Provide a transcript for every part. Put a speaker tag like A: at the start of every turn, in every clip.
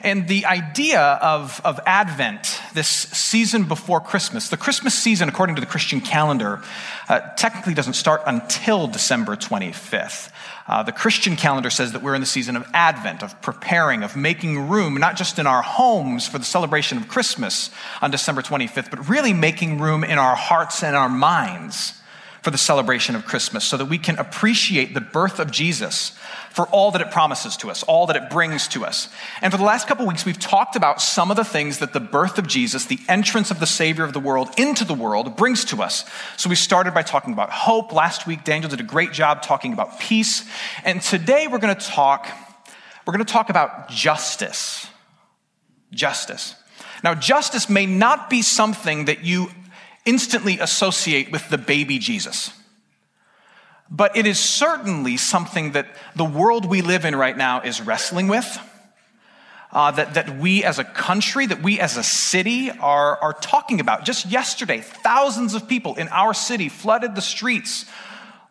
A: And the idea of, of Advent, this season before Christmas, the Christmas season, according to the Christian calendar, uh, technically doesn't start until December 25th. Uh, the Christian calendar says that we're in the season of Advent, of preparing, of making room, not just in our homes for the celebration of Christmas on December 25th, but really making room in our hearts and our minds for the celebration of Christmas so that we can appreciate the birth of Jesus for all that it promises to us, all that it brings to us. And for the last couple weeks, we've talked about some of the things that the birth of Jesus, the entrance of the Savior of the world into the world, brings to us. So we started by talking about hope. Last week, Daniel did a great job talking about peace. And today we're going to talk, we're going to talk about justice. Justice. Now, justice may not be something that you instantly associate with the baby Jesus. But it is certainly something that the world we live in right now is wrestling with. Uh, that, that we as a country, that we as a city are, are talking about. Just yesterday, thousands of people in our city flooded the streets,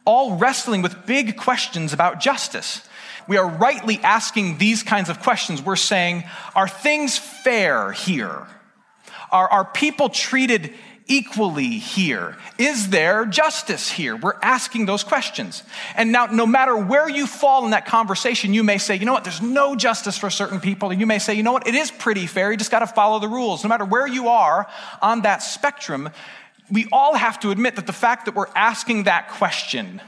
A: all wrestling with big questions about justice. We are rightly asking these kinds of questions. We're saying, are things fair here? Are, are people treated equally here? Is there justice here? We're asking those questions. And now, no matter where you fall in that conversation, you may say, you know what, there's no justice for certain people. And you may say, you know what, it is pretty fair. You just got to follow the rules. No matter where you are on that spectrum, we all have to admit that the fact that we're asking that question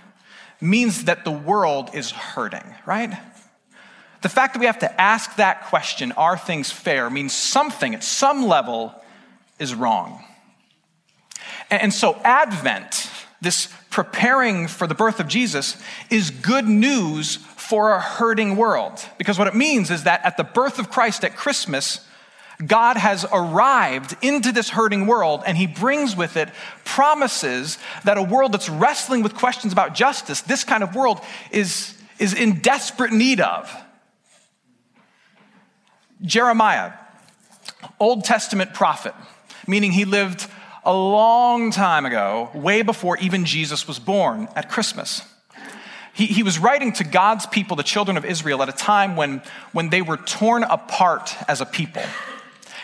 A: means that the world is hurting, right? The fact that we have to ask that question, are things fair, means something at some level is wrong. And so, Advent, this preparing for the birth of Jesus, is good news for a hurting world. Because what it means is that at the birth of Christ at Christmas, God has arrived into this hurting world and he brings with it promises that a world that's wrestling with questions about justice, this kind of world, is, is in desperate need of. Jeremiah, Old Testament prophet, meaning he lived a long time ago, way before even Jesus was born at Christmas. He, he was writing to God's people, the children of Israel, at a time when, when they were torn apart as a people.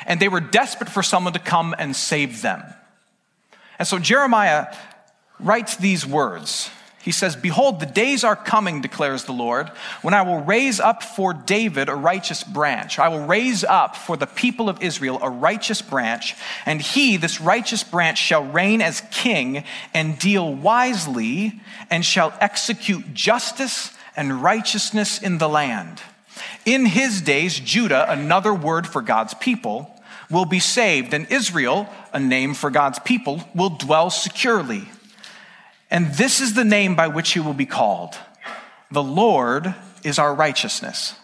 A: And they were desperate for someone to come and save them. And so Jeremiah writes these words he says, Behold, the days are coming, declares the Lord, when I will raise up for David a righteous branch. I will raise up for the people of Israel a righteous branch, and he, this righteous branch, shall reign as king and deal wisely and shall execute justice and righteousness in the land. In his days, Judah, another word for God's people, will be saved, and Israel, a name for God's people, will dwell securely. And this is the name by which he will be called The Lord is our righteousness.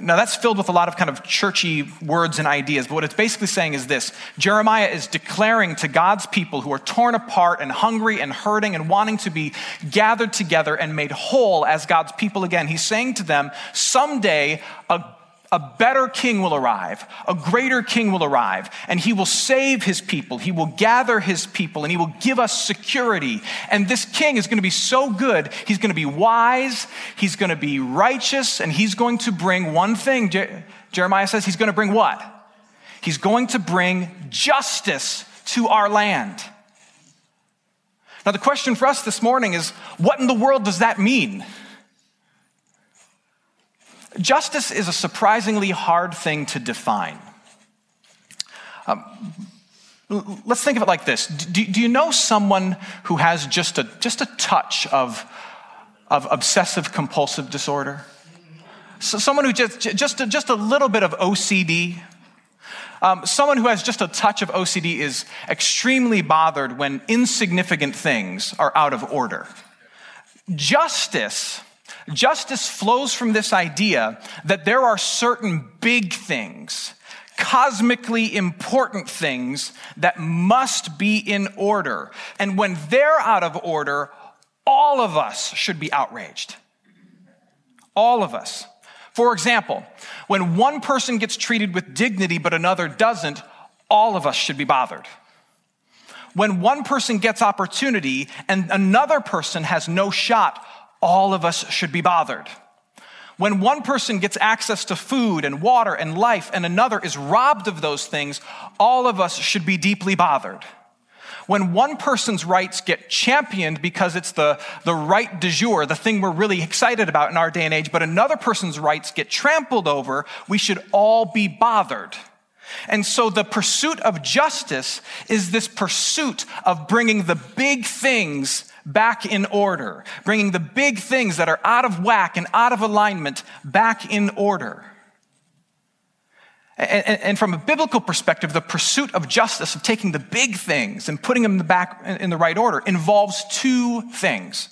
A: Now, that's filled with a lot of kind of churchy words and ideas, but what it's basically saying is this Jeremiah is declaring to God's people who are torn apart and hungry and hurting and wanting to be gathered together and made whole as God's people again. He's saying to them, someday a a better king will arrive, a greater king will arrive, and he will save his people. He will gather his people and he will give us security. And this king is going to be so good. He's going to be wise, he's going to be righteous, and he's going to bring one thing. Je- Jeremiah says he's going to bring what? He's going to bring justice to our land. Now, the question for us this morning is what in the world does that mean? Justice is a surprisingly hard thing to define. Um, let's think of it like this do, do, you know someone who has just a, just a touch of, of obsessive compulsive disorder. So someone who just, just, a, just a little bit of OCD. Um, someone who has just a touch of OCD is extremely bothered when insignificant things are out of order. Justice, justice flows from this idea that there are certain big things, cosmically important things that must be in order. And when they're out of order, all of us should be outraged. All of us. For example, when one person gets treated with dignity but another doesn't, all of us should be bothered. When one person gets opportunity and another person has no shot, all of us should be bothered. When one person gets access to food and water and life and another is robbed of those things, all of us should be deeply bothered. When one person's rights get championed because it's the, the right du jour, the thing we're really excited about in our day and age, but another person's rights get trampled over, we should all be bothered. And so the pursuit of justice is this pursuit of bringing the big things back in order, bringing the big things that are out of whack and out of alignment back in order. And, and, from a biblical perspective, the pursuit of justice, of taking the big things and putting them back in the right order, involves two things.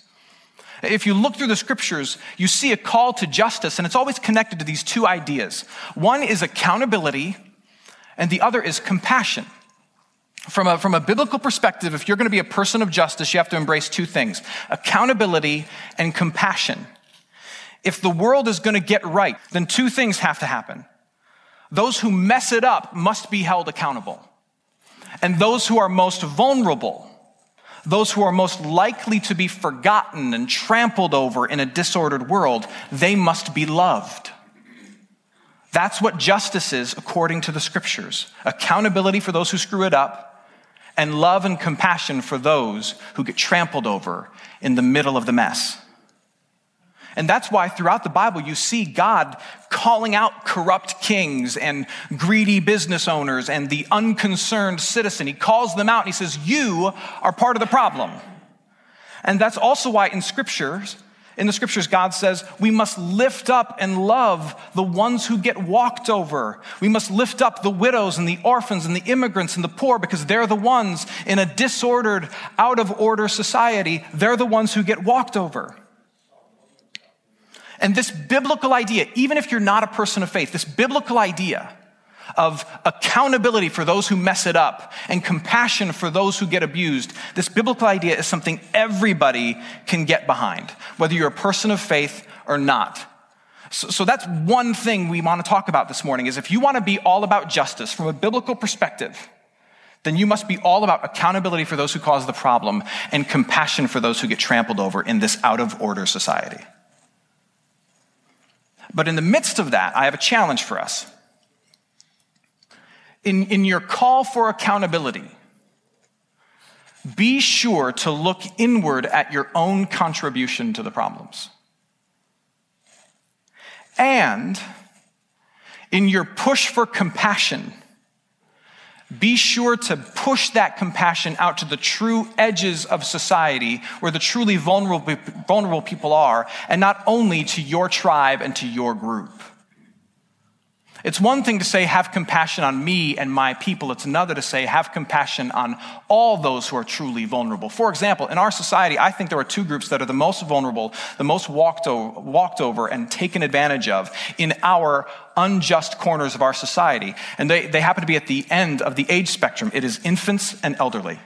A: If you look through the scriptures, you see a call to justice, and it's always connected to these two ideas. One is accountability, and the other is compassion. From a, from a biblical perspective, if you're going to be a person of justice, you have to embrace two things accountability and compassion. If the world is going to get right, then two things have to happen. Those who mess it up must be held accountable. And those who are most vulnerable, those who are most likely to be forgotten and trampled over in a disordered world, they must be loved. That's what justice is according to the scriptures accountability for those who screw it up, and love and compassion for those who get trampled over in the middle of the mess. And that's why throughout the Bible you see God calling out corrupt kings and greedy business owners and the unconcerned citizen. He calls them out and he says, You are part of the problem. And that's also why in scriptures, in the scriptures, God says we must lift up and love the ones who get walked over. We must lift up the widows and the orphans and the immigrants and the poor because they're the ones in a disordered, out of order society. They're the ones who get walked over. And this biblical idea, even if you're not a person of faith, this biblical idea of accountability for those who mess it up and compassion for those who get abused. This biblical idea is something everybody can get behind, whether you're a person of faith or not. So, so that's one thing we want to talk about this morning is if you want to be all about justice from a biblical perspective, then you must be all about accountability for those who cause the problem and compassion for those who get trampled over in this out of order society. But in the midst of that, I have a challenge for us in, in your call for accountability, be sure to look inward at your own contribution to the problems. And in your push for compassion, be sure to push that compassion out to the true edges of society where the truly vulnerable, vulnerable people are, and not only to your tribe and to your group. It's one thing to say, have compassion on me and my people. It's another to say, have compassion on all those who are truly vulnerable. For example, in our society, I think there are two groups that are the most vulnerable, the most walked over, walked over and taken advantage of in our unjust corners of our society. And they, they happen to be at the end of the age spectrum. It is infants and elderly.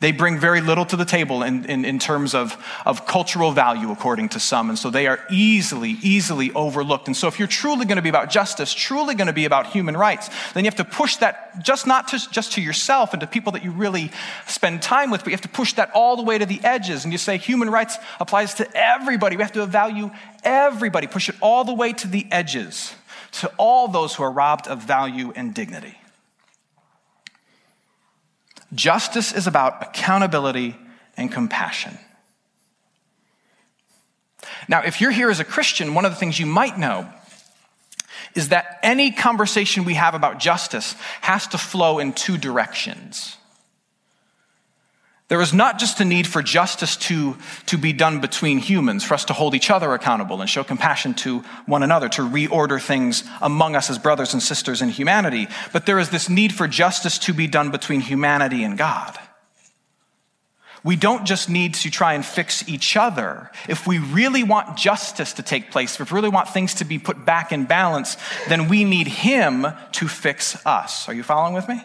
A: They bring very little to the table in, in, in, terms of, of cultural value, according to some. And so they are easily, easily overlooked. And so if you're truly going to be about justice, truly going to be about human rights, then you have to push that just not to, just to yourself and to people that you really spend time with, but you have to push that all the way to the edges. And you say human rights applies to everybody. We have to value everybody, push it all the way to the edges, to all those who are robbed of value and dignity. Justice is about accountability and compassion. Now, if you're here as a Christian, one of the things you might know is that any conversation we have about justice has to flow in two directions. There is not just a need for justice to, to be done between humans, for us to hold each other accountable and show compassion to one another, to reorder things among us as brothers and sisters in humanity, but there is this need for justice to be done between humanity and God. We don't just need to try and fix each other. If we really want justice to take place, if we really want things to be put back in balance, then we need Him to fix us. Are you following with me?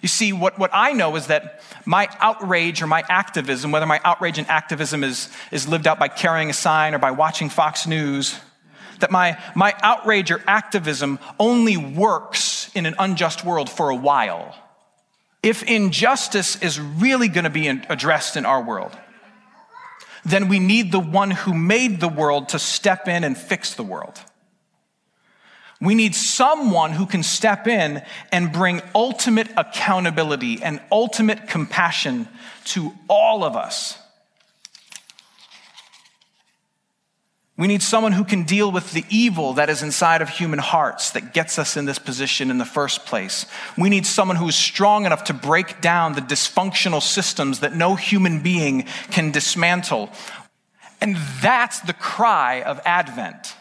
A: You see, what, what I know is that my outrage or my activism, whether my outrage and activism is, is lived out by carrying a sign or by watching Fox News, that my, my outrage or activism only works in an unjust world for a while. If injustice is really going to be addressed in our world, then we need the one who made the world to step in and fix the world. We need someone who can step in and bring ultimate accountability and ultimate compassion to all of us. We need someone who can deal with the evil that is inside of human hearts that gets us in this position in the first place. We need someone who is strong enough to break down the dysfunctional systems that no human being can dismantle. And that's the cry of Advent.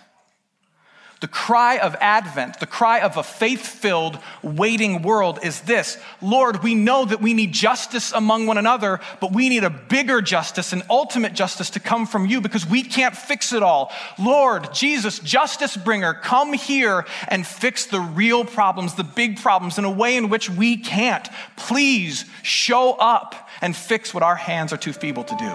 A: The cry of Advent, the cry of a faith filled, waiting world is this Lord, we know that we need justice among one another, but we need a bigger justice, an ultimate justice to come from you because we can't fix it all. Lord, Jesus, justice bringer, come here and fix the real problems, the big problems in a way in which we can't. Please show up and fix what our hands are too feeble to do.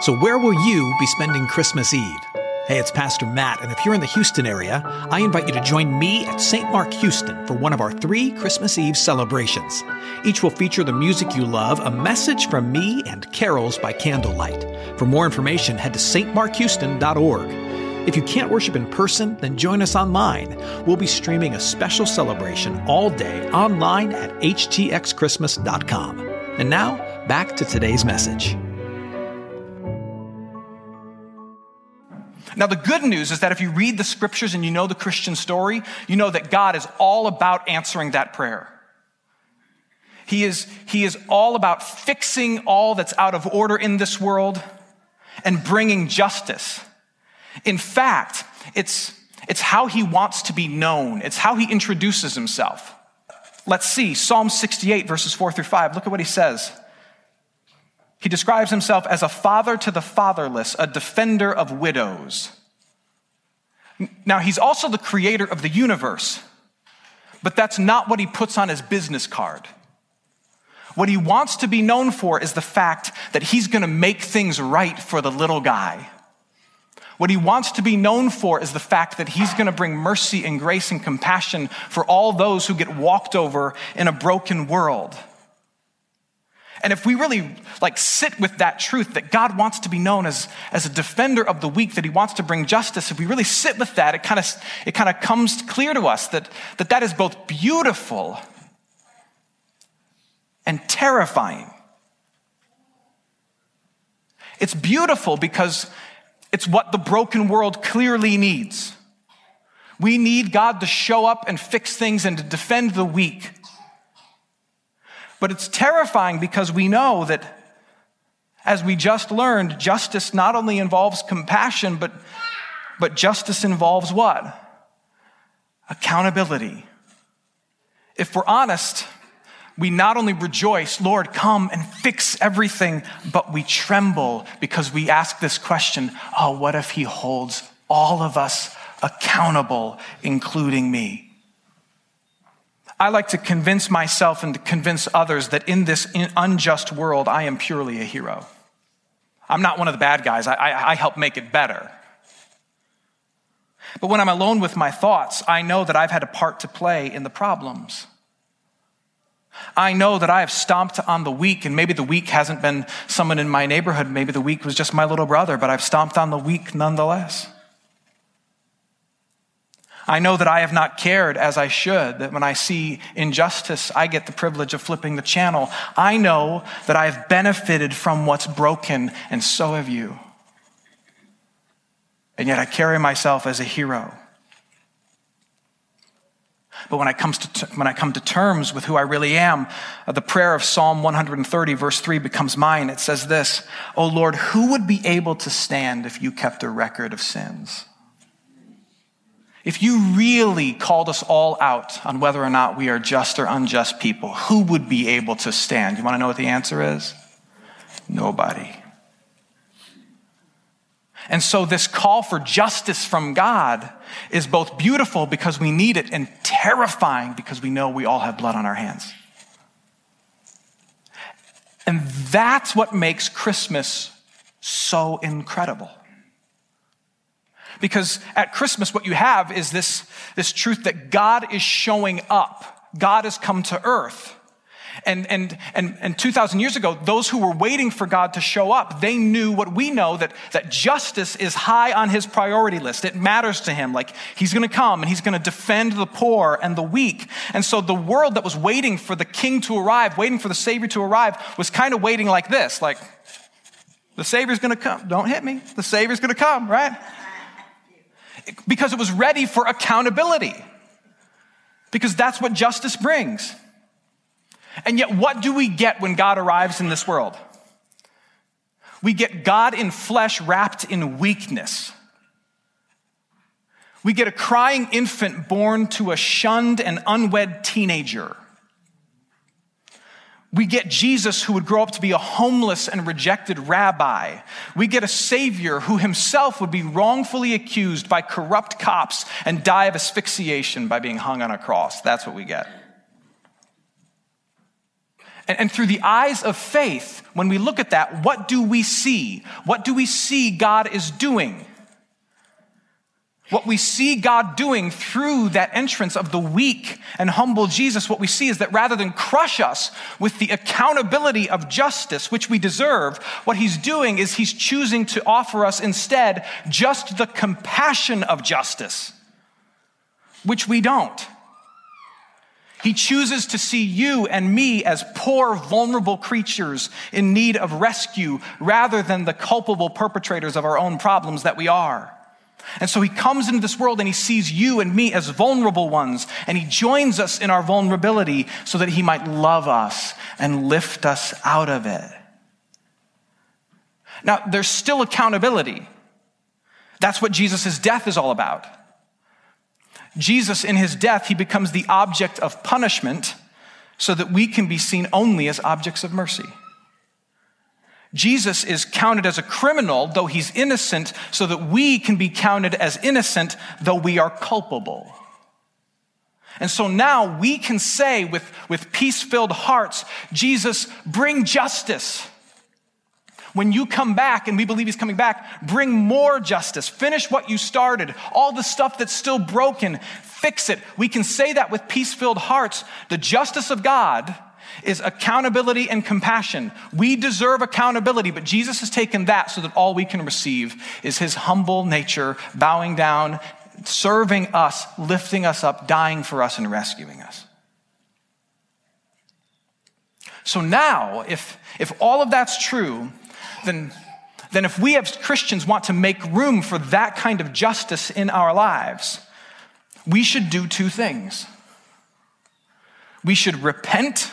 B: So, where will you be spending Christmas Eve? Hey, it's Pastor Matt, and if you're in the Houston area, I invite you to join me at St. Mark Houston for one of our three Christmas Eve celebrations. Each will feature the music you love, a message from me, and carols by candlelight. For more information, head to stmarkhouston.org. If you can't worship in person, then join us online. We'll be streaming a special celebration all day online at htxchristmas.com. And now, back to today's message.
A: Now, the good news is that if you read the scriptures and you know the Christian story, you know that God is all about answering that prayer. He is, he is all about fixing all that's out of order in this world and bringing justice. In fact, it's, it's how he wants to be known, it's how he introduces himself. Let's see Psalm 68, verses 4 through 5. Look at what he says. He describes himself as a father to the fatherless, a defender of widows. Now, he's also the creator of the universe, but that's not what he puts on his business card. What he wants to be known for is the fact that he's going to make things right for the little guy. What he wants to be known for is the fact that he's going to bring mercy and grace and compassion for all those who get walked over in a broken world. And if we really like sit with that truth that God wants to be known as, as a defender of the weak, that he wants to bring justice, if we really sit with that, it kind of it kind of comes clear to us that, that that is both beautiful and terrifying. It's beautiful because it's what the broken world clearly needs. We need God to show up and fix things and to defend the weak. But it's terrifying because we know that, as we just learned, justice not only involves compassion, but, but justice involves what? Accountability. If we're honest, we not only rejoice, Lord, come and fix everything, but we tremble because we ask this question oh, what if He holds all of us accountable, including me? I like to convince myself and to convince others that in this unjust world, I am purely a hero. I'm not one of the bad guys, I, I, I help make it better. But when I'm alone with my thoughts, I know that I've had a part to play in the problems. I know that I have stomped on the weak, and maybe the weak hasn't been someone in my neighborhood. Maybe the weak was just my little brother, but I've stomped on the weak nonetheless. I know that I have not cared as I should, that when I see injustice, I get the privilege of flipping the channel. I know that I have benefited from what's broken, and so have you. And yet I carry myself as a hero. But when I, comes to, when I come to terms with who I really am, uh, the prayer of Psalm 130, verse 3, becomes mine. It says this O Lord, who would be able to stand if you kept a record of sins? If you really called us all out on whether or not we are just or unjust people, who would be able to stand? You want to know what the answer is? Nobody. And so, this call for justice from God is both beautiful because we need it and terrifying because we know we all have blood on our hands. And that's what makes Christmas so incredible. Because at Christmas, what you have is this, this truth that God is showing up. God has come to earth. And, and, and, and 2,000 years ago, those who were waiting for God to show up, they knew what we know that, that justice is high on his priority list. It matters to him. Like he's going to come and he's going to defend the poor and the weak. And so the world that was waiting for the king to arrive, waiting for the Savior to arrive, was kind of waiting like this like, the Savior's going to come. Don't hit me. The Savior's going to come, right? Because it was ready for accountability. Because that's what justice brings. And yet, what do we get when God arrives in this world? We get God in flesh wrapped in weakness. We get a crying infant born to a shunned and unwed teenager. We get Jesus who would grow up to be a homeless and rejected rabbi. We get a savior who himself would be wrongfully accused by corrupt cops and die of asphyxiation by being hung on a cross. That's what we get. And, and, through the eyes of faith, when we look at that, what do we see? What do we see God is doing? What we see God doing through that entrance of the weak and humble Jesus, what we see is that rather than crush us with the accountability of justice, which we deserve, what he's doing is he's choosing to offer us instead just the compassion of justice, which we don't. He chooses to see you and me as poor, vulnerable creatures in need of rescue rather than the culpable perpetrators of our own problems that we are. And so he comes into this world and he sees you and me as vulnerable ones, and he joins us in our vulnerability so that he might love us and lift us out of it. Now, there's still accountability. That's what Jesus' death is all about. Jesus, in his death, he becomes the object of punishment so that we can be seen only as objects of mercy. Jesus is counted as a criminal, though he's innocent, so that we can be counted as innocent, though we are culpable. And so now we can say with, with peace filled hearts, Jesus, bring justice. When you come back, and we believe he's coming back, bring more justice. Finish what you started. All the stuff that's still broken, fix it. We can say that with peace filled hearts. The justice of God is accountability and compassion. We deserve accountability, but Jesus has taken that so that all we can receive is his humble nature, bowing down, serving us, lifting us up, dying for us, and rescuing us. So now, if, if all of that's true, then, then if we as Christians want to make room for that kind of justice in our lives, we should do two things. We should repent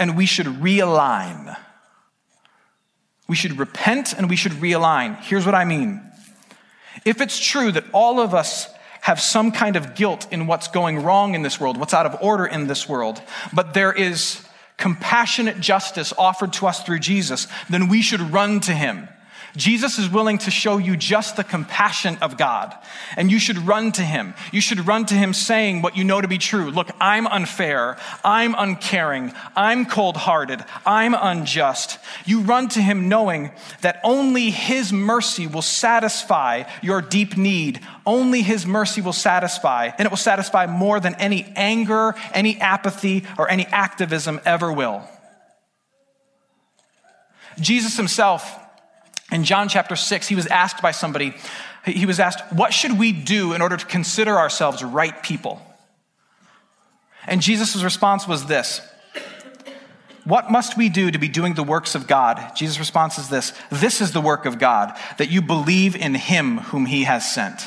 A: and we should realign. We should repent and we should realign. Here's what I mean. If it's true that all of us have some kind of guilt in what's going wrong in this world, what's out of order in this world, but there is compassionate justice offered to us through Jesus, then we should run to him. Jesus is willing to show you just the compassion of God, and you should run to him. You should run to him saying what you know to be true. Look, I'm unfair. I'm uncaring. I'm cold hearted. I'm unjust. You run to him knowing that only his mercy will satisfy your deep need. Only his mercy will satisfy, and it will satisfy more than any anger, any apathy, or any activism ever will. Jesus himself in John chapter 6, he was asked by somebody, he was asked, What should we do in order to consider ourselves right people? And Jesus' response was this What must we do to be doing the works of God? Jesus' response is this This is the work of God, that you believe in him whom he has sent.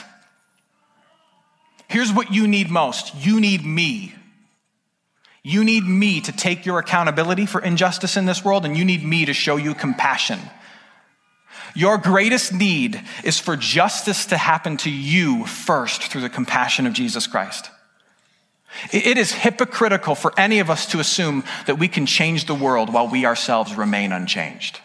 A: Here's what you need most you need me. You need me to take your accountability for injustice in this world, and you need me to show you compassion. Your greatest need is for justice to happen to you first through the compassion of Jesus Christ. It is hypocritical for any of us to assume that we can change the world while we ourselves remain unchanged.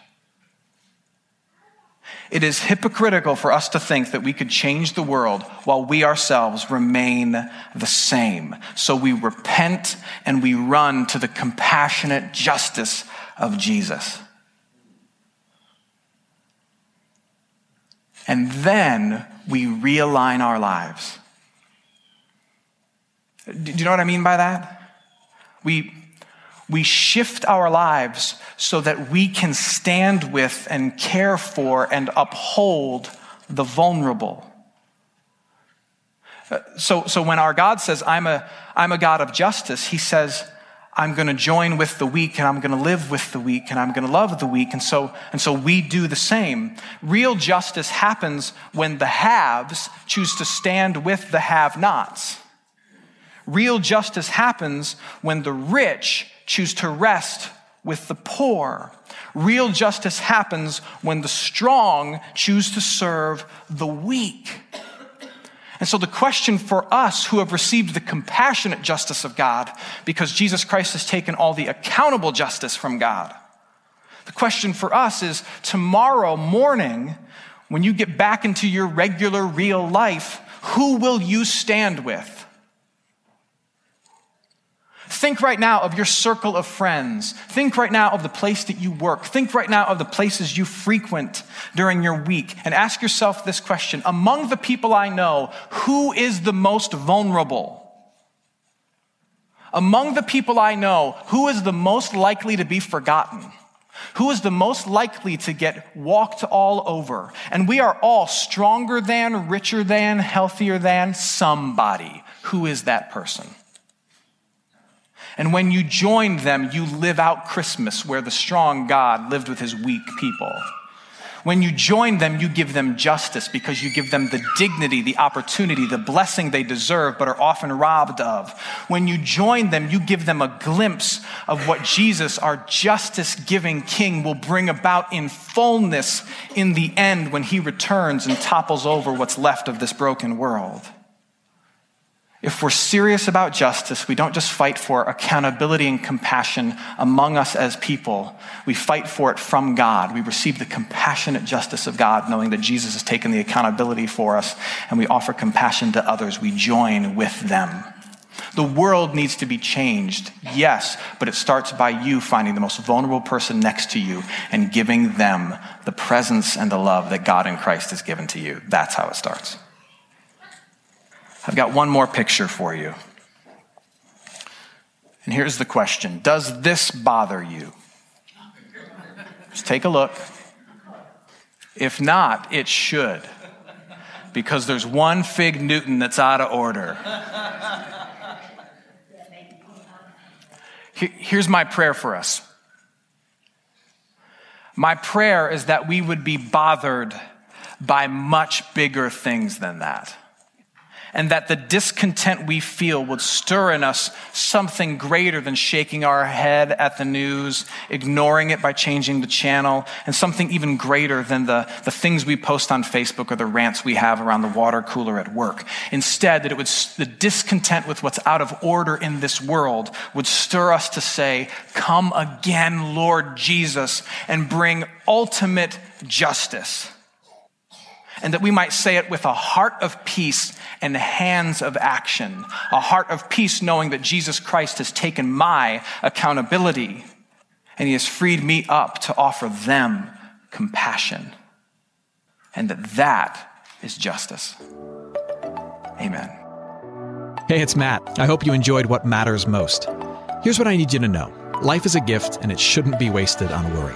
A: It is hypocritical for us to think that we could change the world while we ourselves remain the same. So we repent and we run to the compassionate justice of Jesus. And then we realign our lives. Do you know what I mean by that? We, we shift our lives so that we can stand with and care for and uphold the vulnerable. Uh, so, so when our God says, I'm a, I'm a God of justice, he says, I'm going to join with the weak and I'm going to live with the weak and I'm going to love the weak. And so, and so we do the same. Real justice happens when the haves choose to stand with the have nots. Real justice happens when the rich choose to rest with the poor. Real justice happens when the strong choose to serve the weak. And so, the question for us who have received the compassionate justice of God, because Jesus Christ has taken all the accountable justice from God, the question for us is tomorrow morning, when you get back into your regular, real life, who will you stand with? Think right now of your circle of friends. Think right now of the place that you work. Think right now of the places you frequent during your week. And ask yourself this question Among the people I know, who is the most vulnerable? Among the people I know, who is the most likely to be forgotten? Who is the most likely to get walked all over? And we are all stronger than, richer than, healthier than somebody. Who is that person? And when you joined them, you live out Christmas where the strong God lived with his weak people. When you join them, you give them justice because you give them the dignity, the opportunity, the blessing they deserve but are often robbed of. When you join them, you give them a glimpse of what Jesus, our justice giving King, will bring about in fullness in the end when he returns and topples over what's left of this broken world. If we're serious about justice, we don't just fight for accountability and compassion among us as people. We fight for it from God. We receive the compassionate justice of God, knowing that Jesus has taken the accountability for us, and we offer compassion to others. We join with them. The world needs to be changed, yes, but it starts by you finding the most vulnerable person next to you and giving them the presence and the love that God in Christ has given to you. That's how it starts. I've got one more picture for you. And here's the question Does this bother you? Just take a look. If not, it should, because there's one fig Newton that's out of order. Here's my prayer for us. My prayer is that we would be bothered by much bigger things than that and that the discontent we feel would stir in us something greater than shaking our head at the news, ignoring it by changing the channel, and something even greater than the, the things we post on Facebook or the rants we have around the water cooler at work. Instead, that it would, the discontent with what's out of order in this world would stir us to say, Come again, Lord Jesus, and bring ultimate justice and that we might say it with a heart of peace and the hands of action, a heart of peace knowing that Jesus Christ has taken my accountability and he has freed me up to offer them compassion, and that that is justice. Amen.
B: Hey, it's Matt. I hope you enjoyed what matters most. Here's what I need you to know life is a gift, and it shouldn't be wasted on worry.